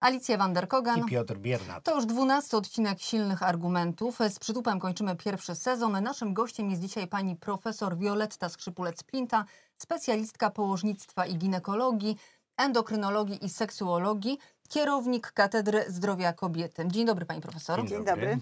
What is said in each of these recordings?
Alicja Vanderkogan. I Piotr Biernat. To już dwunasty odcinek Silnych Argumentów. Z przytupem kończymy pierwszy sezon. Naszym gościem jest dzisiaj pani profesor Wioletta Skrzypulec-Plinta, specjalistka położnictwa i ginekologii, endokrynologii i seksuologii, kierownik Katedry Zdrowia Kobiety. Dzień dobry pani profesor. Dzień Dzień dobry.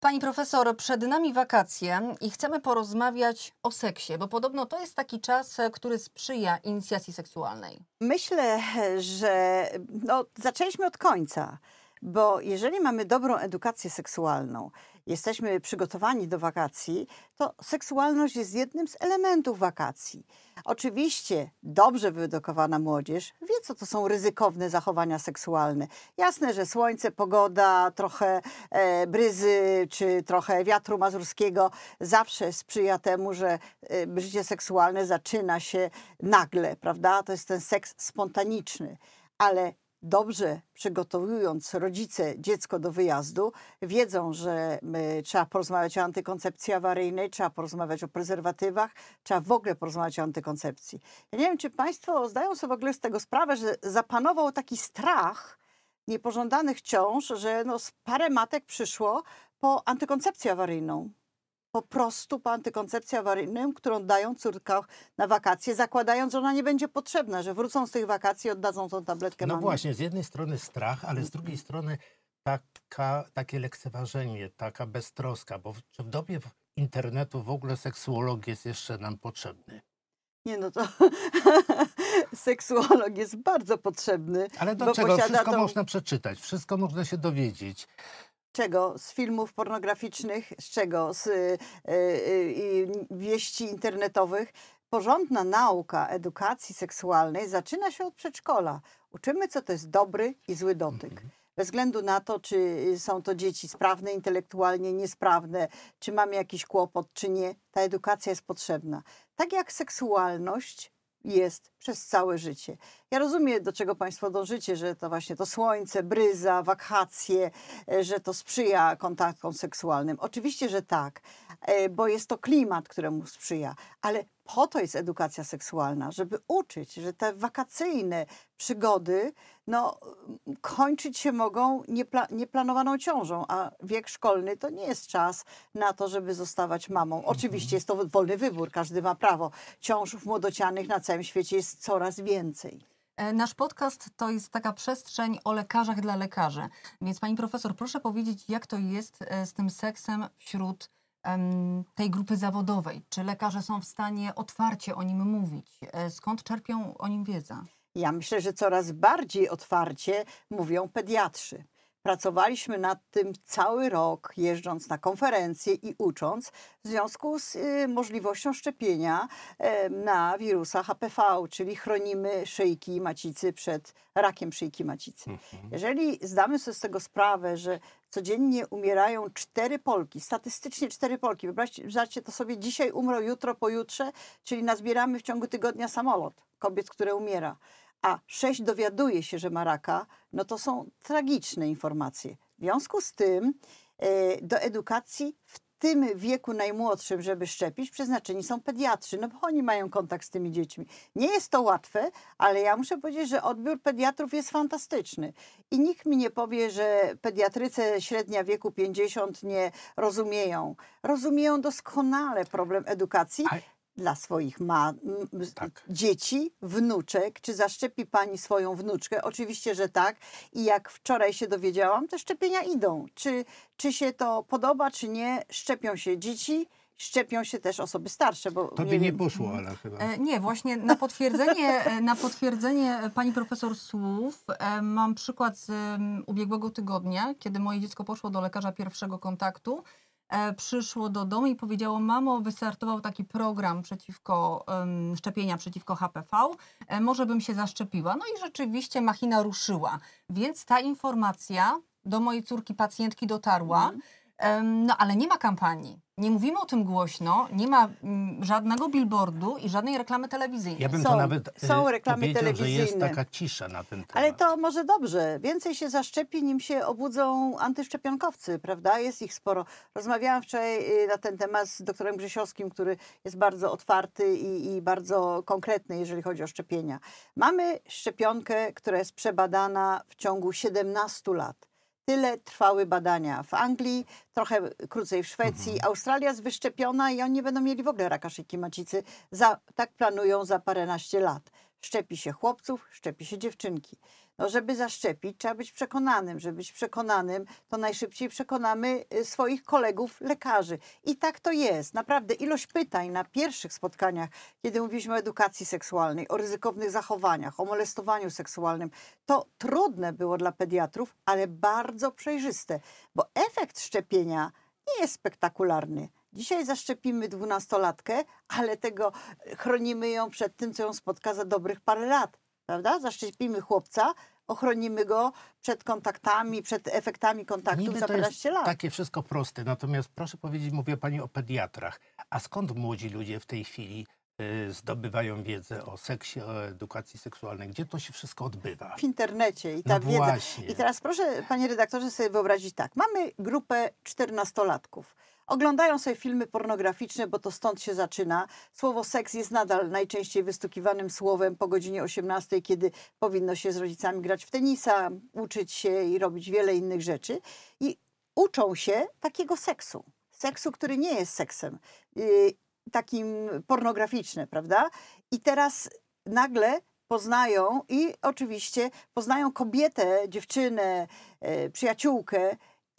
Pani profesor, przed nami wakacje i chcemy porozmawiać o seksie, bo podobno to jest taki czas, e, który sprzyja inicjacji seksualnej. Myślę, że no, zaczęliśmy od końca, bo jeżeli mamy dobrą edukację seksualną, jesteśmy przygotowani do wakacji, to seksualność jest jednym z elementów wakacji. Oczywiście dobrze wyedukowana młodzież wie, co to są ryzykowne zachowania seksualne. Jasne, że słońce, pogoda, trochę e, bryzy czy trochę wiatru mazurskiego zawsze sprzyja temu, że e, życie seksualne zaczyna się nagle, prawda? To jest ten seks spontaniczny, ale dobrze przygotowując rodzice dziecko do wyjazdu, wiedzą, że trzeba porozmawiać o antykoncepcji awaryjnej, trzeba porozmawiać o prezerwatywach, trzeba w ogóle porozmawiać o antykoncepcji. Ja nie wiem, czy Państwo zdają sobie w ogóle z tego sprawę, że zapanował taki strach niepożądanych ciąż, że no, parę matek przyszło po antykoncepcję awaryjną po prostu po antykoncepcji awaryjnej, którą dają córkach na wakacje, zakładając, że ona nie będzie potrzebna, że wrócą z tych wakacji i oddadzą tą tabletkę No mamie. właśnie, z jednej strony strach, ale z drugiej strony taka, takie lekceważenie, taka beztroska, bo w, czy w dobie w- internetu w ogóle seksuolog jest jeszcze nam potrzebny? Nie no to seksuolog jest bardzo potrzebny. Ale do Bo czego? posiada Wszystko tą- można przeczytać, wszystko można się dowiedzieć. Czego? Z filmów pornograficznych? Z czego? Z y, y, y, wieści internetowych? Porządna nauka edukacji seksualnej zaczyna się od przedszkola. Uczymy, co to jest dobry i zły dotyk. Mhm. Bez względu na to, czy są to dzieci sprawne intelektualnie, niesprawne, czy mamy jakiś kłopot, czy nie, ta edukacja jest potrzebna. Tak jak seksualność jest przez całe życie. Ja rozumiem, do czego Państwo dążycie, że to właśnie to słońce, bryza, wakacje, e, że to sprzyja kontaktom seksualnym. Oczywiście, że tak, e, bo jest to klimat, któremu sprzyja, ale po to jest edukacja seksualna, żeby uczyć, że te wakacyjne przygody no, kończyć się mogą niepla nieplanowaną ciążą, a wiek szkolny to nie jest czas na to, żeby zostawać mamą. Oczywiście jest to wolny wybór, każdy ma prawo. Ciąż młodocianych na całym świecie jest coraz więcej. E, Nasz podcast to jest taka przestrzeń o lekarzach dla lekarzy. Więc pani profesor, proszę powiedzieć, jak to jest e, z tym seksem wśród em, tej grupy zawodowej? Czy lekarze są w stanie otwarcie o nim mówić? E, Skąd czerpią o nim wiedzę? Ja myślę, że coraz bardziej otwarcie mówią pediatrzy. Pracowaliśmy nad tym cały rok, jeżdżąc na konferencje i ucząc, w związku z y, możliwością szczepienia e, na wirusa HPV, czyli chronimy szyjki macicy przed rakiem szyjki macicy. Mhm. Jeżeli zdamy sobie z tego sprawę, że codziennie umierają cztery Polki, statystycznie cztery Polki, wyobraźcie wyobraźcie to sobie, dzisiaj umrą, jutro, pojutrze, czyli nazbieramy w ciągu tygodnia samolot kobiet, które umiera, a sześć dowiaduje się, że ma raka, no to są tragiczne informacje. W związku z tym e, do edukacji w tym wieku najmłodszym, żeby szczepić, przeznaczeni są pediatrzy, no bo oni mają kontakt z tymi dziećmi. Nie jest to łatwe, ale ja muszę powiedzieć, że odbiór pediatrów jest fantastyczny. I nikt mi nie powie, że pediatryce średnia wieku 50 nie rozumieją. Rozumieją doskonale problem edukacji dla swoich ma- Tak. dzieci, wnuczek. Czy zaszczepi pani swoją wnuczkę? Oczywiście, że tak. I jak wczoraj się dowiedziałam, te szczepienia idą. Czy, czy się to podoba, czy nie, szczepią się dzieci, szczepią się też osoby starsze. Bo Tobie nie wiem- poszło, ale chyba. E, Nie, właśnie na potwierdzenie, e, na potwierdzenie pani profesor słów e, mam przykład z ubiegłego tygodnia, kiedy moje dziecko poszło do lekarza pierwszego kontaktu. E, Przyszło do domu i powiedziało, mamo, wystartował taki program przeciwko, szczepienia przeciwko HPV, e, może bym się zaszczepiła. No i rzeczywiście machina ruszyła, więc ta informacja do mojej córki pacjentki dotarła. Em, No ale nie ma kampanii. Nie mówimy o tym głośno, nie ma mm, żadnego billboardu i żadnej reklamy telewizyjnej. Ja bym Są- to nawet są e, reklamy powiedział, że jest telewizyjne. taka cisza na ten temat. Ale to może dobrze. Więcej się zaszczepi, nim się obudzą antyszczepionkowcy, prawda? Jest ich sporo. Rozmawiałam wczoraj y, na ten temat z doktorem Grzesiowskim, który jest bardzo otwarty i, i bardzo konkretny, jeżeli chodzi o szczepienia. Mamy szczepionkę, która jest przebadana w ciągu 17 lat. Tyle trwały badania w Anglii, trochę krócej w Szwecji. Mhm. Australia jest wyszczepiona i oni nie będą mieli w ogóle raka szyjki macicy. Za, tak planują za paręnaście lat. Szczepi się chłopców, szczepi się dziewczynki. No, żeby zaszczepić, trzeba być przekonanym. Żeby być przekonanym, to najszybciej przekonamy y, swoich kolegów lekarzy. I tak to jest. Naprawdę ilość pytań na pierwszych spotkaniach, kiedy mówiliśmy o edukacji seksualnej, o ryzykownych zachowaniach, o molestowaniu seksualnym, to trudne było dla pediatrów, ale bardzo przejrzyste, bo efekt szczepienia nie jest spektakularny. Dzisiaj zaszczepimy dwunastolatkę, ale tego chronimy ją przed tym, co ją spotka za dobrych parę lat. Prawda? Zaszczepimy chłopca, ochronimy go przed kontaktami, przed efektami kontaktów Niby za to jest 15 lat. takie wszystko proste, natomiast proszę powiedzieć, mówię pani o pediatrach. A skąd młodzi ludzie w tej chwili y, zdobywają wiedzę o seksie, o edukacji seksualnej? Gdzie to się wszystko odbywa? w internecie i ta No wiedza. właśnie. I teraz proszę, panie redaktorze, sobie wyobrazić tak. Mamy grupę czternastolatków. Oglądają sobie filmy pornograficzne, bo to stąd się zaczyna. Słowo seks jest nadal najczęściej wystukiwanym słowem po godzinie 18, kiedy powinno się z rodzicami grać w tenisa, uczyć się i robić wiele innych rzeczy. I uczą się takiego seksu. Seksu, który nie jest seksem. Yy, takim pornograficznym, prawda? I teraz nagle poznają i oczywiście poznają kobietę, dziewczynę, e, przyjaciółkę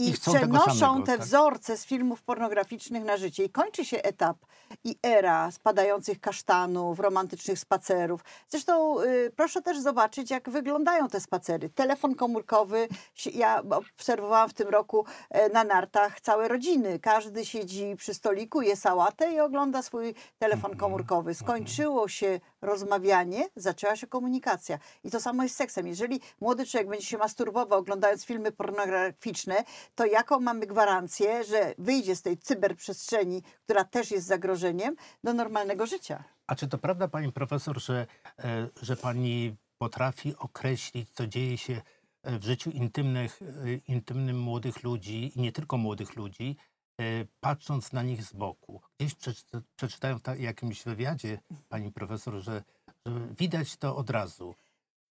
i, przenoszą samego, te tak? wzorce z filmów pornograficznych na życie. I kończy się etap i era spadających kasztanów, romantycznych spacerów. Zresztą y, proszę też zobaczyć, jak wyglądają te spacery. Telefon komórkowy, ja obserwowałam w tym roku e, na nartach całe rodziny. Każdy siedzi przy stoliku, je sałatę i ogląda swój telefon Mhm, komórkowy. Skończyło się rozmawianie, zaczęła się komunikacja. I to samo jest z seksem. Jeżeli młody człowiek będzie się masturbował oglądając filmy pornograficzne, to jaką mamy gwarancję, że wyjdzie z tej cyberprzestrzeni, która też jest zagrożeniem, do normalnego życia? A czy to prawda, pani profesor, że, e, że pani potrafi określić, co dzieje się e, w życiu intymnych, e, intymnym młodych ludzi i nie tylko młodych ludzi, patrząc na nich z boku? Gdzieś przeczyta- przeczytałem w jakimś wywiadzie, pani profesor, że, że widać to od razu.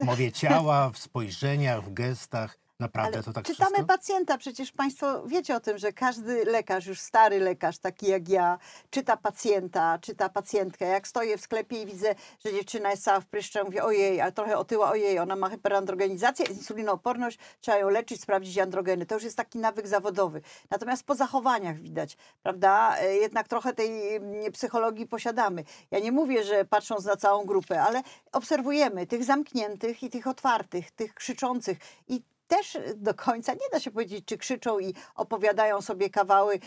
W mowie ciała, w spojrzeniach, w gestach. Naprawdę Ale to tak czytamy wszystko? pacjenta, przecież Państwo wiecie o tym, że każdy lekarz, już stary lekarz, taki jak ja, czyta pacjenta, czyta pacjentkę. Jak stoję w sklepie i widzę, że dziewczyna jest cała w pryszcze, mówię ojej, a trochę otyła, ojej, ona ma hyperandrogenizację, insulinooporność, trzeba ją leczyć, sprawdzić androgeny. To już jest taki nawyk zawodowy. Natomiast po zachowaniach widać, prawda, e, jednak trochę tej mm, psychologii posiadamy. Ja nie mówię, że patrząc na całą grupę, ale obserwujemy tych zamkniętych i tych otwartych, tych krzyczących i też do końca nie da się powiedzieć, czy krzyczą i opowiadają sobie kawały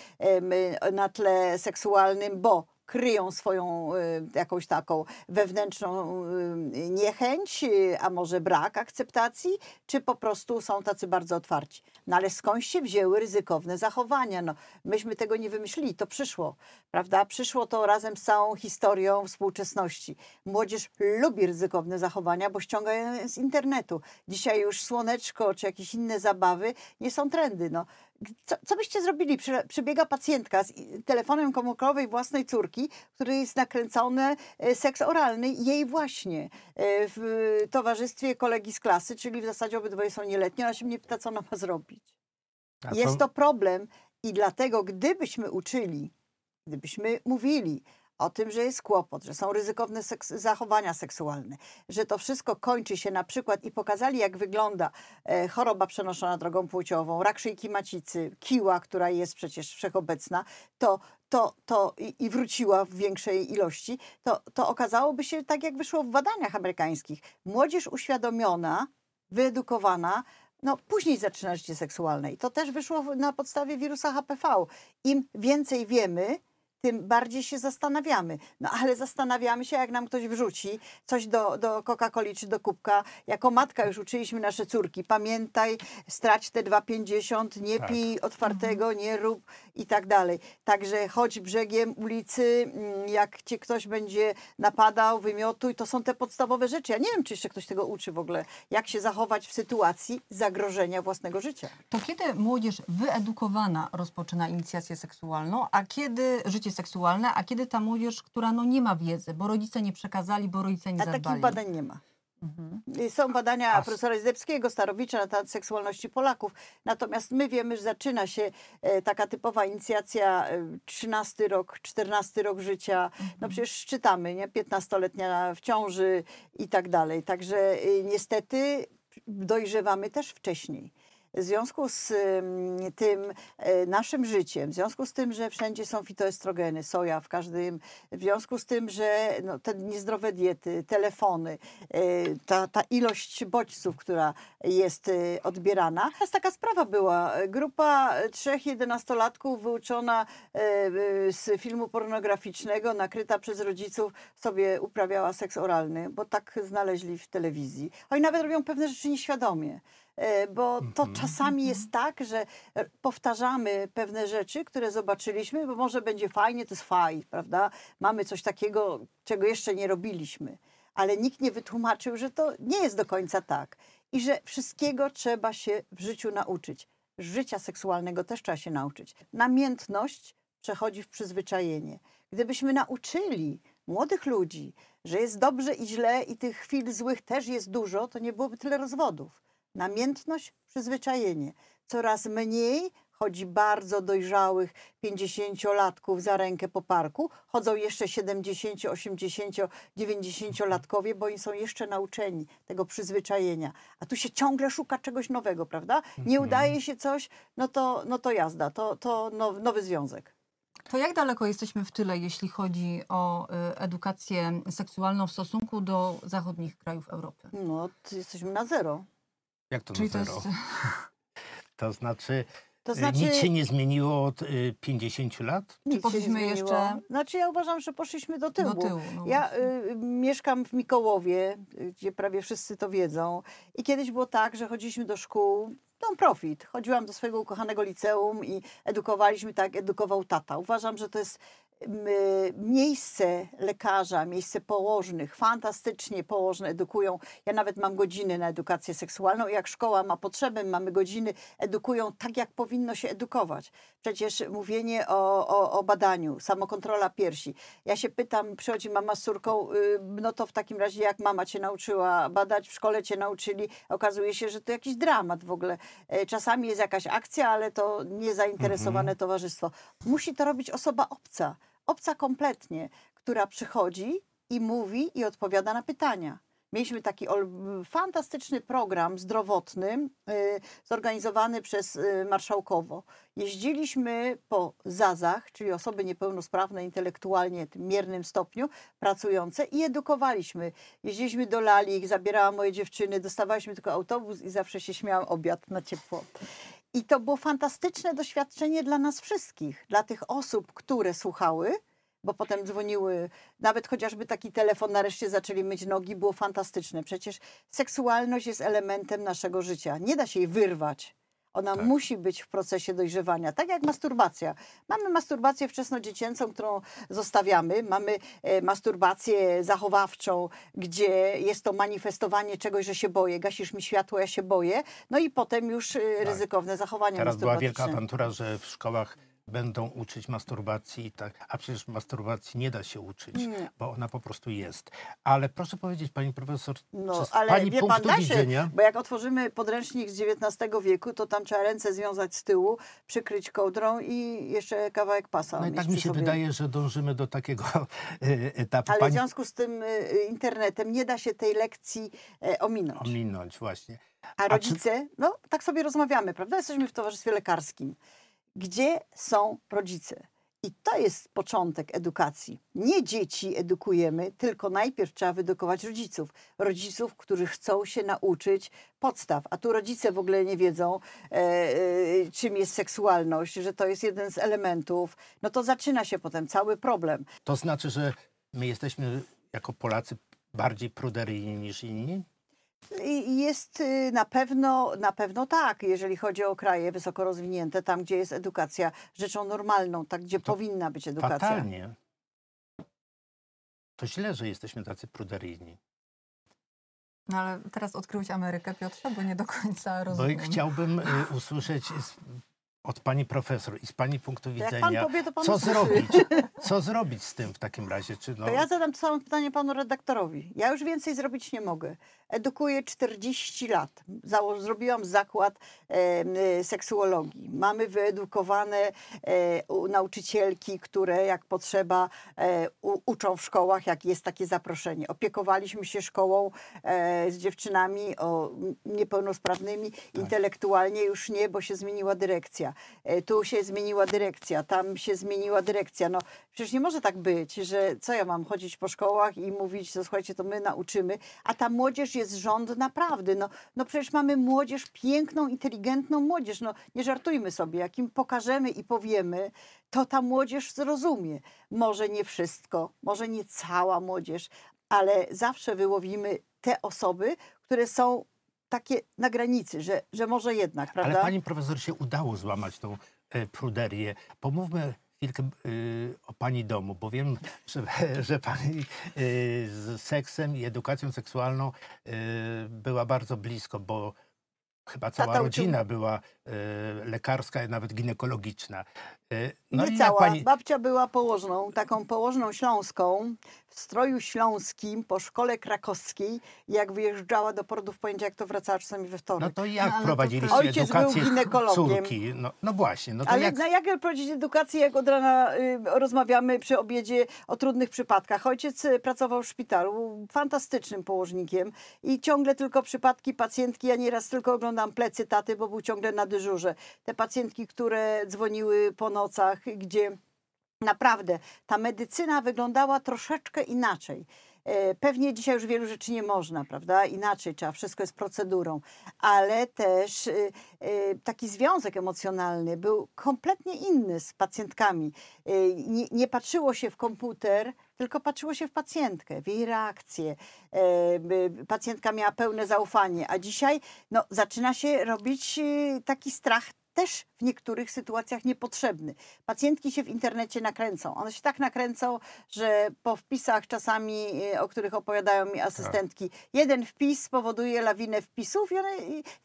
na tle seksualnym, bo kryją swoją y, jakąś taką wewnętrzną y, niechęć, y, a może brak akceptacji, czy po prostu są tacy bardzo otwarci. No ale skąd się wzięły ryzykowne zachowania? No, myśmy tego nie wymyślili, to przyszło, prawda? Przyszło to razem z całą historią współczesności. Młodzież lubi ryzykowne zachowania, bo ściąga je z internetu. Dzisiaj już słoneczko czy jakieś inne zabawy nie są trendy. No. Co, co byście zrobili? Przy, przybiega pacjentka z telefonem komórkowym własnej córki, który jest nakręcony e, seks oralny jej właśnie e, w towarzystwie kolegi z klasy, czyli w zasadzie obydwoje są nieletnie. Ona się mnie pyta, co ona ma zrobić. Jest to problem i dlatego, gdybyśmy uczyli, gdybyśmy mówili o tym, że jest kłopot, że są ryzykowne seks zachowania seksualne, że to wszystko kończy się na przykład i pokazali, jak wygląda e, choroba przenoszona drogą płciową, rak szyjki macicy, kiła, która jest przecież wszechobecna, to, to, to i, wróciła w większej ilości, to, to okazałoby się tak, jak wyszło w badaniach amerykańskich. Młodzież uświadomiona, wyedukowana, no później zaczyna życie seksualne. I to też wyszło na podstawie wirusa HPV. Im więcej wiemy, tym bardziej się zastanawiamy. No ale zastanawiamy się, jak nam ktoś wrzuci coś do, do Coca-Coli czy do kubka. Jako matka już uczyliśmy nasze córki. Pamiętaj, strać te 2,50, nie Tak. pij otwartego, nie rób i tak dalej. Także chodź brzegiem ulicy, mm, jak cię ktoś będzie napadał, wymiotuj. To są te podstawowe rzeczy. Ja nie wiem, czy jeszcze ktoś tego uczy w ogóle. Jak się zachować w sytuacji zagrożenia własnego życia. To kiedy młodzież wyedukowana rozpoczyna inicjację seksualną, a kiedy życie seksualne, a kiedy ta młodzież, która no nie ma wiedzy, bo rodzice nie przekazali, bo rodzice nie A zadbali? takich badań nie ma. Mhm. Są badania A s- profesora Zdebskiego, Starowicza na temat seksualności Polaków. Natomiast my wiemy, że zaczyna się e, taka typowa inicjacja e, 13 rok, 14 rok życia. No przecież czytamy, nie? 15-letnia w ciąży i tak dalej. Także y, niestety dojrzewamy też wcześniej. W związku z ym, tym e, naszym życiem, w związku z tym, że wszędzie są fitoestrogeny, soja w każdym, w związku z tym, że no, te niezdrowe diety, telefony, e, ta, ta ilość bodźców, która jest e, odbierana. Jest taka sprawa była. Grupa trzech jedenastolatków wyuczona z filmu pornograficznego, nakryta przez rodziców, sobie uprawiała seks oralny, bo tak znaleźli w telewizji. Oni nawet robią pewne rzeczy nieświadomie. E, Bo to Mhm. czasami jest tak, że e, powtarzamy pewne rzeczy, które zobaczyliśmy, bo może będzie fajnie, to jest faj, prawda? Mamy coś takiego, czego jeszcze nie robiliśmy, ale nikt nie wytłumaczył, że to nie jest do końca tak i że wszystkiego trzeba się w życiu nauczyć. Życia seksualnego też trzeba się nauczyć. Namiętność przechodzi w przyzwyczajenie. Gdybyśmy nauczyli młodych ludzi, że jest dobrze i źle i tych chwil złych też jest dużo, to nie byłoby tyle rozwodów. Namiętność, przyzwyczajenie. Coraz mniej chodzi bardzo dojrzałych 50-latków za rękę po parku. Chodzą jeszcze 70, 80, 90-latkowie, bo oni są jeszcze nauczeni tego przyzwyczajenia. A tu się ciągle szuka czegoś nowego, prawda? Nie Mhm. udaje się coś, no to, no to jazda, to, to now- nowy związek. To jak daleko jesteśmy w tyle, jeśli chodzi o y, edukację seksualną w stosunku do zachodnich krajów Europy? No, to jesteśmy na zero. Jak to Czyli na to zero? jest... To znaczy, To y, znaczy, nic się nie zmieniło od y, 50 lat? nic poszliśmy jeszcze Znaczy ja uważam, że poszliśmy do tyłu. do tyłu. No Ja y, mieszkam w Mikołowie, y, gdzie prawie wszyscy to wiedzą. I kiedyś było tak, że chodziliśmy do szkół, non-profit. Chodziłam do swojego ukochanego liceum i edukowaliśmy tak, edukował tata. Uważam, że to jest y, miejsce lekarza, miejsce położnych. Fantastycznie położne edukują. Ja nawet mam godziny na edukację seksualną. Jak szkoła ma potrzebę, mamy godziny, edukują tak, jak powinno się edukować. Przecież mówienie o, o, o badaniu, samokontrola piersi. Ja się pytam, przychodzi mama z córką, y, no to w takim razie jak mama cię nauczyła badać, w szkole cię nauczyli, okazuje się, że to jakiś dramat w ogóle. E, Czasami jest jakaś akcja, ale to niezainteresowane towarzystwo. Musi to robić osoba obca, obca kompletnie, która przychodzi i mówi i odpowiada na pytania. Mieliśmy taki fantastyczny program zdrowotny y, zorganizowany przez y, Marszałkowo. Jeździliśmy po ZAZach, czyli osoby niepełnosprawne intelektualnie w miernym stopniu, pracujące i edukowaliśmy. Jeździliśmy do Lali, zabierałam moje dziewczyny, dostawaliśmy tylko autobus i zawsze się śmiałam obiad na ciepło. I to było fantastyczne doświadczenie dla nas wszystkich, dla tych osób, które słuchały, bo potem dzwoniły, nawet chociażby taki telefon, nareszcie zaczęli myć nogi, było fantastyczne. Przecież seksualność jest elementem naszego życia. Nie da się jej wyrwać. Ona Tak. musi być w procesie dojrzewania, tak jak masturbacja. Mamy masturbację wczesnodziecięcą, którą zostawiamy, mamy e, masturbację zachowawczą, gdzie jest to manifestowanie czegoś, że się boję, gasisz mi światło, ja się boję, no i potem już e, ryzykowne zachowania Teraz była wielka awantura, że w szkołach będą uczyć masturbacji, tak, a przecież masturbacji nie da się uczyć, Nie. bo ona po prostu jest. Ale proszę powiedzieć, pani profesor, No, czy ale pani wie pan, punktu da się, widzenia... bo jak otworzymy podręcznik z XIX wieku, to tam trzeba ręce związać z tyłu, przykryć kołdrą i jeszcze kawałek pasa No i tak mi się sobie. wydaje, że dążymy do takiego e, etapu. Ale w Pani związku z tym y, y, internetem nie da się tej lekcji e, ominąć. ominąć właśnie. A czy- rodzice, no tak sobie rozmawiamy, prawda? Jesteśmy w towarzystwie lekarskim. Gdzie są rodzice? I to jest początek edukacji. Nie dzieci edukujemy, tylko najpierw trzeba wyedukować rodziców. Rodziców, którzy chcą się nauczyć podstaw, a tu rodzice w ogóle nie wiedzą, e, e, czym jest seksualność, że to jest jeden z elementów. No to zaczyna się potem cały problem. To znaczy, że my jesteśmy jako Polacy bardziej pruderyjni niż inni? I Jest y, na pewno, na pewno tak, jeżeli chodzi o kraje wysoko rozwinięte, tam gdzie jest edukacja rzeczą normalną, tak gdzie To powinna być edukacja. Fatalnie. To źle, że jesteśmy tacy pruderyjni. No ale teraz odkryłeś Amerykę, Piotrze, bo nie do końca Bo rozumiem. chciałbym y, usłyszeć z, od pani profesor i z pani punktu To Jak pan widzenia, powie, to pan co usłyszy. zrobić? Co zrobić z tym w takim razie? Czy no, To ja zadam to samo pytanie panu redaktorowi. Ja już więcej zrobić nie mogę. Edukuję 40 lat. Zrobiłam zakład e, seksuologii. Mamy wyedukowane e, nauczycielki, które jak potrzeba e, uczą w szkołach, jak jest takie zaproszenie. Opiekowaliśmy się szkołą e, z dziewczynami o, niepełnosprawnymi. Intelektualnie już nie, bo się zmieniła dyrekcja. Tu się zmieniła dyrekcja, tam się zmieniła dyrekcja. No przecież nie może tak być, że co ja mam chodzić po szkołach i mówić, że słuchajcie, to my nauczymy, a ta młodzież jest rząd naprawdę. No, no przecież mamy młodzież, piękną, inteligentną młodzież. No nie żartujmy sobie, jak im pokażemy i powiemy, to ta młodzież zrozumie. Może nie wszystko, może nie cała młodzież, ale zawsze wyłowimy te osoby, które są takie na granicy, że, że może jednak, prawda? Ale pani profesor się udało złamać tą e, pruderię. Pomówmy chwilkę y, o pani domu, bo wiem, że, że pani y, z seksem i edukacją seksualną y, była bardzo blisko, bo chyba cała Tata uczył- rodzina była y, lekarska, nawet ginekologiczna. Y, no nie cała. pani, Babcia była położną, taką położną śląską, w stroju śląskim, po szkole krakowskiej. Jak wyjeżdżała do portu w poniedziałek, to wracała czasami we no wtorek. to jak No, prowadziliście Ojciec był edukację ginekologiem. córki? No, no właśnie, no to Ale jak... na jak prowadzić edukację, jak od rana y, rozmawiamy przy obiedzie o trudnych przypadkach? Ojciec y, pracował w szpitalu, fantastycznym położnikiem i ciągle tylko przypadki pacjentki. Ja nieraz tylko oglądam plecy taty, bo był ciągle na dyżurze. Te pacjentki, które dzwoniły po nocach, gdzie naprawdę ta medycyna wyglądała troszeczkę inaczej. E, Pewnie dzisiaj już wielu rzeczy nie można, prawda? Inaczej trzeba, wszystko jest procedurą, ale też y, y, taki związek emocjonalny był kompletnie inny z pacjentkami. Nie, nie patrzyło się w komputer, tylko patrzyło się w pacjentkę, w jej reakcję. E, Pacjentka miała pełne zaufanie, a dzisiaj no, zaczyna się robić y, taki strach też w niektórych sytuacjach niepotrzebny. Pacjentki się w internecie nakręcą. One się tak nakręcą, że po wpisach czasami, y, o których opowiadają mi asystentki, jeden wpis spowoduje lawinę wpisów i one,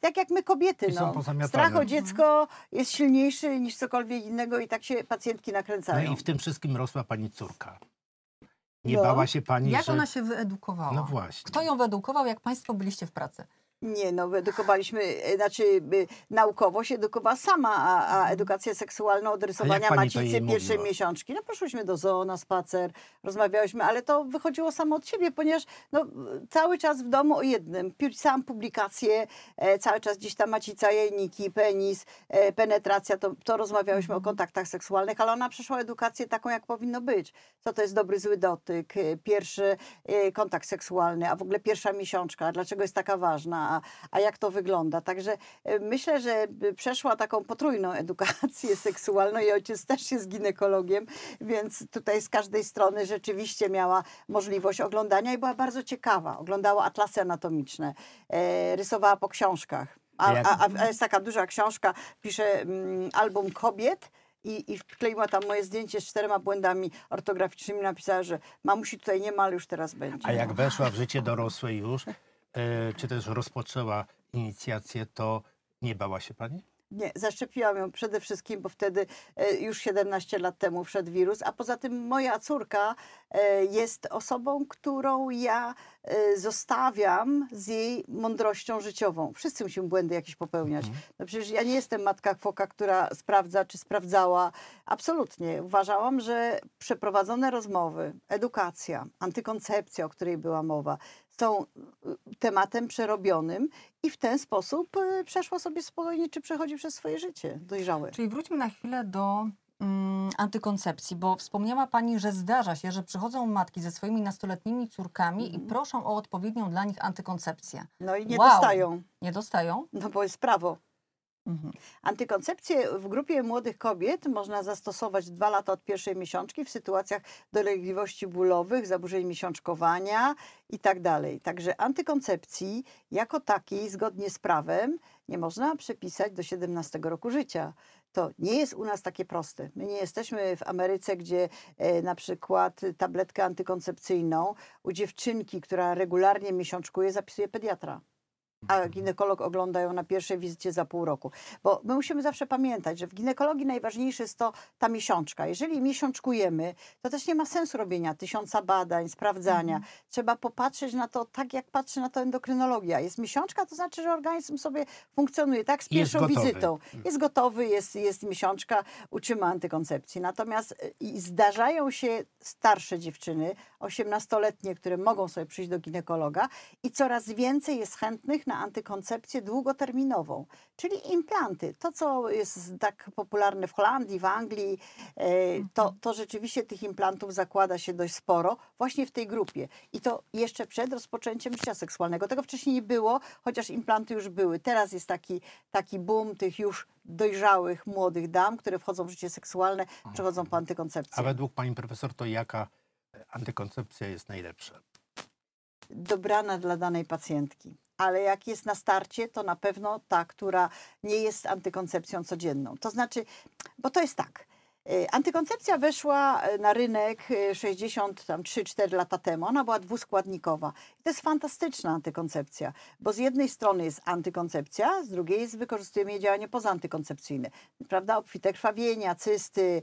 tak jak my kobiety, I no, strach o dziecko jest silniejszy niż cokolwiek innego i tak się pacjentki No nakręcają. i w tym wszystkim rosła pani córka. Nie No. bała się pani, Jak że... ona się wyedukowała? No właśnie. Kto ją wyedukował, jak państwo byliście w pracy? Nie, no edukowaliśmy, e, znaczy naukowo się edukowała sama, a, a edukację seksualną od rysowania macicy pierwszej mówiła? miesiączki. No poszłyśmy do zoo na spacer, rozmawiałyśmy, ale to wychodziło samo od siebie, ponieważ no, cały czas w domu o jednym. Pisałam publikacje, e, cały czas gdzieś tam macica, jajniki, penis, e, penetracja, to, to rozmawiałyśmy o kontaktach seksualnych, ale ona przeszła edukację taką, jak powinno być. Co to jest dobry, zły dotyk, e, pierwszy e, kontakt seksualny, a w ogóle pierwsza miesiączka, dlaczego jest taka ważna, a, a jak to wygląda. Także e, myślę, że e, przeszła taką potrójną edukację seksualną i ojciec też jest ginekologiem, więc tutaj z każdej strony rzeczywiście miała możliwość oglądania i była bardzo ciekawa. Oglądała atlasy anatomiczne, e, rysowała po książkach. A, A a, jest taka duża książka, pisze mm, album kobiet i, i wkleiła tam moje zdjęcie z czterema błędami ortograficznymi. Napisała, że mamusi tutaj nie ma, ale już teraz będzie. A jak weszła w życie dorosłe już, czy też rozpoczęła inicjację, to nie bała się pani? Nie, zaszczepiłam ją przede wszystkim, bo wtedy e, już 17 lat temu wszedł wirus, a poza tym moja córka e, jest osobą, którą ja e, zostawiam z jej mądrością życiową. Wszyscy musimy błędy jakieś popełniać. No przecież ja nie jestem matka kwoka, która sprawdza czy sprawdzała. Absolutnie. Uważałam, że przeprowadzone rozmowy, edukacja, antykoncepcja, o której była mowa, są y, tematem przerobionym i w ten sposób y, przeszła sobie spokojnie, czy przechodzi przez swoje życie dojrzałe. Czyli wróćmy na chwilę do antykoncepcji, bo wspomniała Pani, że zdarza się, że przychodzą matki ze swoimi nastoletnimi córkami Mhm. i proszą o odpowiednią dla nich antykoncepcję. No i nie Wow. dostają, Nie dostają? no bo jest prawo. Mhm. Antykoncepcję w grupie młodych kobiet można zastosować dwa lata od pierwszej miesiączki w sytuacjach dolegliwości bólowych, zaburzeń miesiączkowania i tak dalej. Także antykoncepcji jako takiej zgodnie z prawem nie można przepisać do 17 roku życia. To nie jest u nas takie proste. My nie jesteśmy w Ameryce, gdzie e, na przykład tabletkę antykoncepcyjną u dziewczynki, która regularnie miesiączkuje, zapisuje pediatra a ginekolog ogląda ją na pierwszej wizycie za pół roku. Bo my musimy zawsze pamiętać, że w ginekologii najważniejsze jest to ta miesiączka. Jeżeli miesiączkujemy, to też nie ma sensu robienia tysiąca badań, sprawdzania. Mhm. Trzeba popatrzeć na to tak, jak patrzy na to endokrynologia. Jest miesiączka, to znaczy, że organizm sobie funkcjonuje tak z jest pierwszą gotowy. wizytą. Jest gotowy, jest, jest miesiączka, uczymy antykoncepcji. Natomiast y, zdarzają się starsze dziewczyny, 18-letnie, które mogą sobie przyjść do ginekologa i coraz więcej jest chętnych na antykoncepcję długoterminową, czyli implanty. To, co jest tak popularne w Holandii, w Anglii, e, to, to rzeczywiście tych implantów zakłada się dość sporo właśnie w tej grupie. I to jeszcze przed rozpoczęciem życia seksualnego. Tego wcześniej nie było, chociaż implanty już były. Teraz jest taki, taki boom tych już dojrzałych, młodych dam, które wchodzą w życie seksualne, przechodzą po A antykoncepcję. według pani profesor to jaka antykoncepcja jest najlepsza? Dobrana dla danej pacjentki. Ale jak jest na starcie, to na pewno ta, która nie jest antykoncepcją codzienną. To znaczy, bo to jest tak. y, Antykoncepcja weszła y, na rynek y, 63-4 lata temu. Ona była dwuskładnikowa. I to jest fantastyczna antykoncepcja, bo z jednej strony jest antykoncepcja, z drugiej jest wykorzystujemy jej działanie pozaantykoncepcyjne. Prawda? Obfite krwawienia, cysty,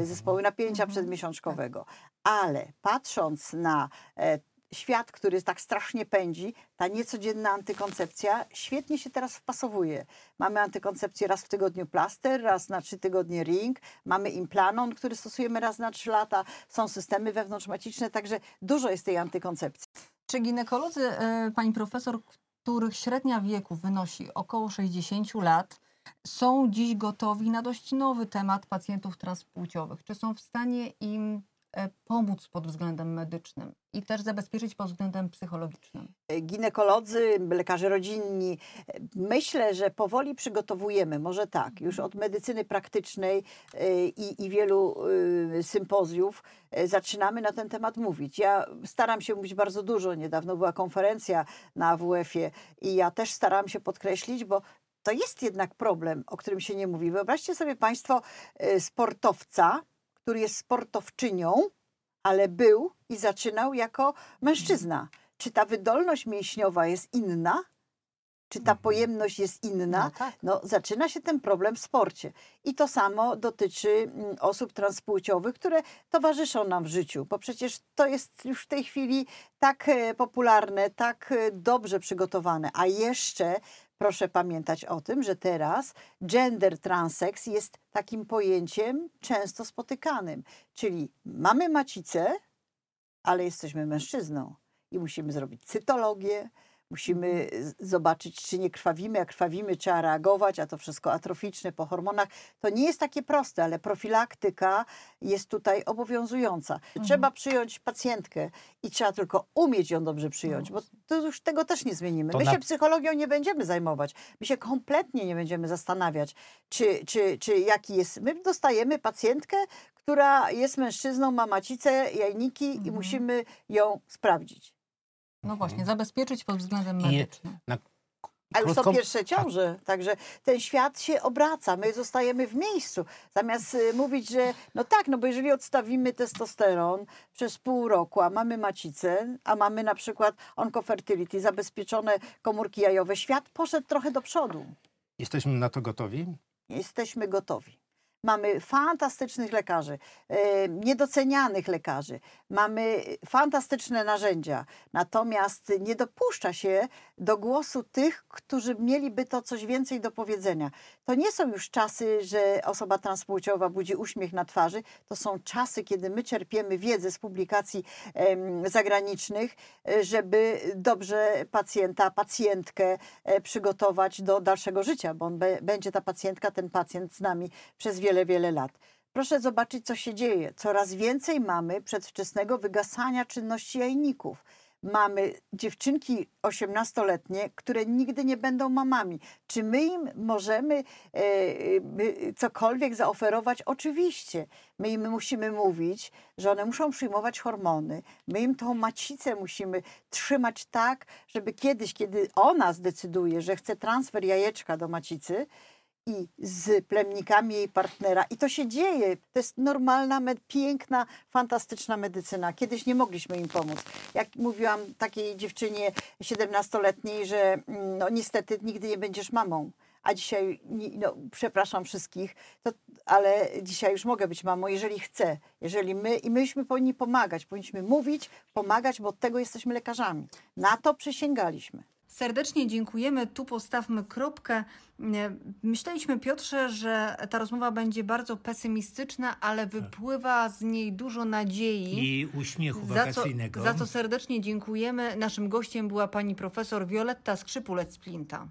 y, zespoły napięcia Mhm. przedmiesiączkowego. Ale patrząc na e, świat, który tak strasznie pędzi, ta niecodzienna antykoncepcja świetnie się teraz wpasowuje. Mamy antykoncepcję raz w tygodniu plaster, raz na trzy tygodnie ring, mamy implanon, który stosujemy raz na trzy lata, są systemy wewnątrzmaciczne, także dużo jest tej antykoncepcji. Czy ginekolodzy, e, pani profesor, których średnia wieku wynosi około 60 lat, są dziś gotowi na dość nowy temat pacjentów transpłciowych? Czy są w stanie im pomóc pod względem medycznym i też zabezpieczyć pod względem psychologicznym? Ginekolodzy, lekarze rodzinni, myślę, że powoli przygotowujemy, może tak, już od medycyny praktycznej i, i wielu sympozjów zaczynamy na ten temat mówić. Ja staram się mówić bardzo dużo. Niedawno była konferencja na AWF-ie i ja też starałam się podkreślić, bo to jest jednak problem, o którym się nie mówi. Wyobraźcie sobie Państwo sportowca, który jest sportowczynią, ale był i zaczynał jako mężczyzna. Czy ta wydolność mięśniowa jest inna? Czy ta Mhm. pojemność jest inna? No tak. No, zaczyna się ten problem w sporcie. I to samo dotyczy mm, osób transpłciowych, które towarzyszą nam w życiu, bo przecież to jest już w tej chwili tak e, popularne, tak e, dobrze przygotowane. A jeszcze proszę pamiętać o tym, że teraz gender transex jest takim pojęciem często spotykanym. Czyli mamy macicę, ale jesteśmy mężczyzną i musimy zrobić cytologię, musimy z- zobaczyć, czy nie krwawimy. Jak krwawimy, trzeba reagować, a to wszystko atroficzne po hormonach. To nie jest takie proste, ale profilaktyka jest tutaj obowiązująca. Trzeba przyjąć pacjentkę i trzeba tylko umieć ją dobrze przyjąć, bo to już tego też nie zmienimy. My się psychologią nie będziemy zajmować. My się kompletnie nie będziemy zastanawiać, czy, czy, czy jaki jest. My dostajemy pacjentkę, która jest mężczyzną, ma macicę, jajniki i Mhm. musimy ją sprawdzić. No właśnie, zabezpieczyć pod względem medycznym. A już to pierwsze ciąże. Także ten świat się obraca. My zostajemy w miejscu. Zamiast y, mówić, że no tak, no bo jeżeli odstawimy testosteron przez pół roku, a mamy macicę, a mamy na przykład oncofertility, zabezpieczone komórki jajowe, świat poszedł trochę do przodu. Jesteśmy na to gotowi? Jesteśmy gotowi. Mamy fantastycznych lekarzy, e, niedocenianych lekarzy, mamy fantastyczne narzędzia, natomiast nie dopuszcza się do głosu tych, którzy mieliby to coś więcej do powiedzenia. To nie są już czasy, że osoba transpłciowa budzi uśmiech na twarzy, to są czasy, kiedy my czerpiemy wiedzę z publikacji zagranicznych, e, żeby dobrze pacjenta, pacjentkę e, przygotować do dalszego życia, bo on będzie ta pacjentka, ten pacjent z nami przez wiele, wiele lat. Proszę zobaczyć, co się dzieje. Coraz więcej mamy przedwczesnego wygasania czynności jajników. Mamy dziewczynki 18-letnie, które nigdy nie będą mamami. Czy my im możemy e, e, cokolwiek zaoferować? Oczywiście. My im musimy mówić, że one muszą przyjmować hormony. My im tą macicę musimy trzymać tak, żeby kiedyś, kiedy ona zdecyduje, że chce transfer jajeczka do macicy, i z plemnikami jej partnera. I to się dzieje. To jest normalna, piękna, fantastyczna medycyna. Kiedyś nie mogliśmy im pomóc. Jak mówiłam takiej dziewczynie 17-letniej, że mm, no, niestety nigdy nie będziesz mamą. A dzisiaj, no, przepraszam wszystkich, to, ale dzisiaj już mogę być mamą, jeżeli chcę. Jeżeli my, i myśmy powinni pomagać, powinniśmy mówić, pomagać, bo od tego jesteśmy lekarzami. Na to przysięgaliśmy. Serdecznie dziękujemy. Tu postawmy kropkę. Myśleliśmy, Piotrze, że ta rozmowa będzie bardzo pesymistyczna, ale wypływa z niej dużo nadziei. I uśmiechu Za co, wakacyjnego. za co serdecznie dziękujemy. Naszym gościem była pani profesor Wioletta Skrzypulec-Splinta.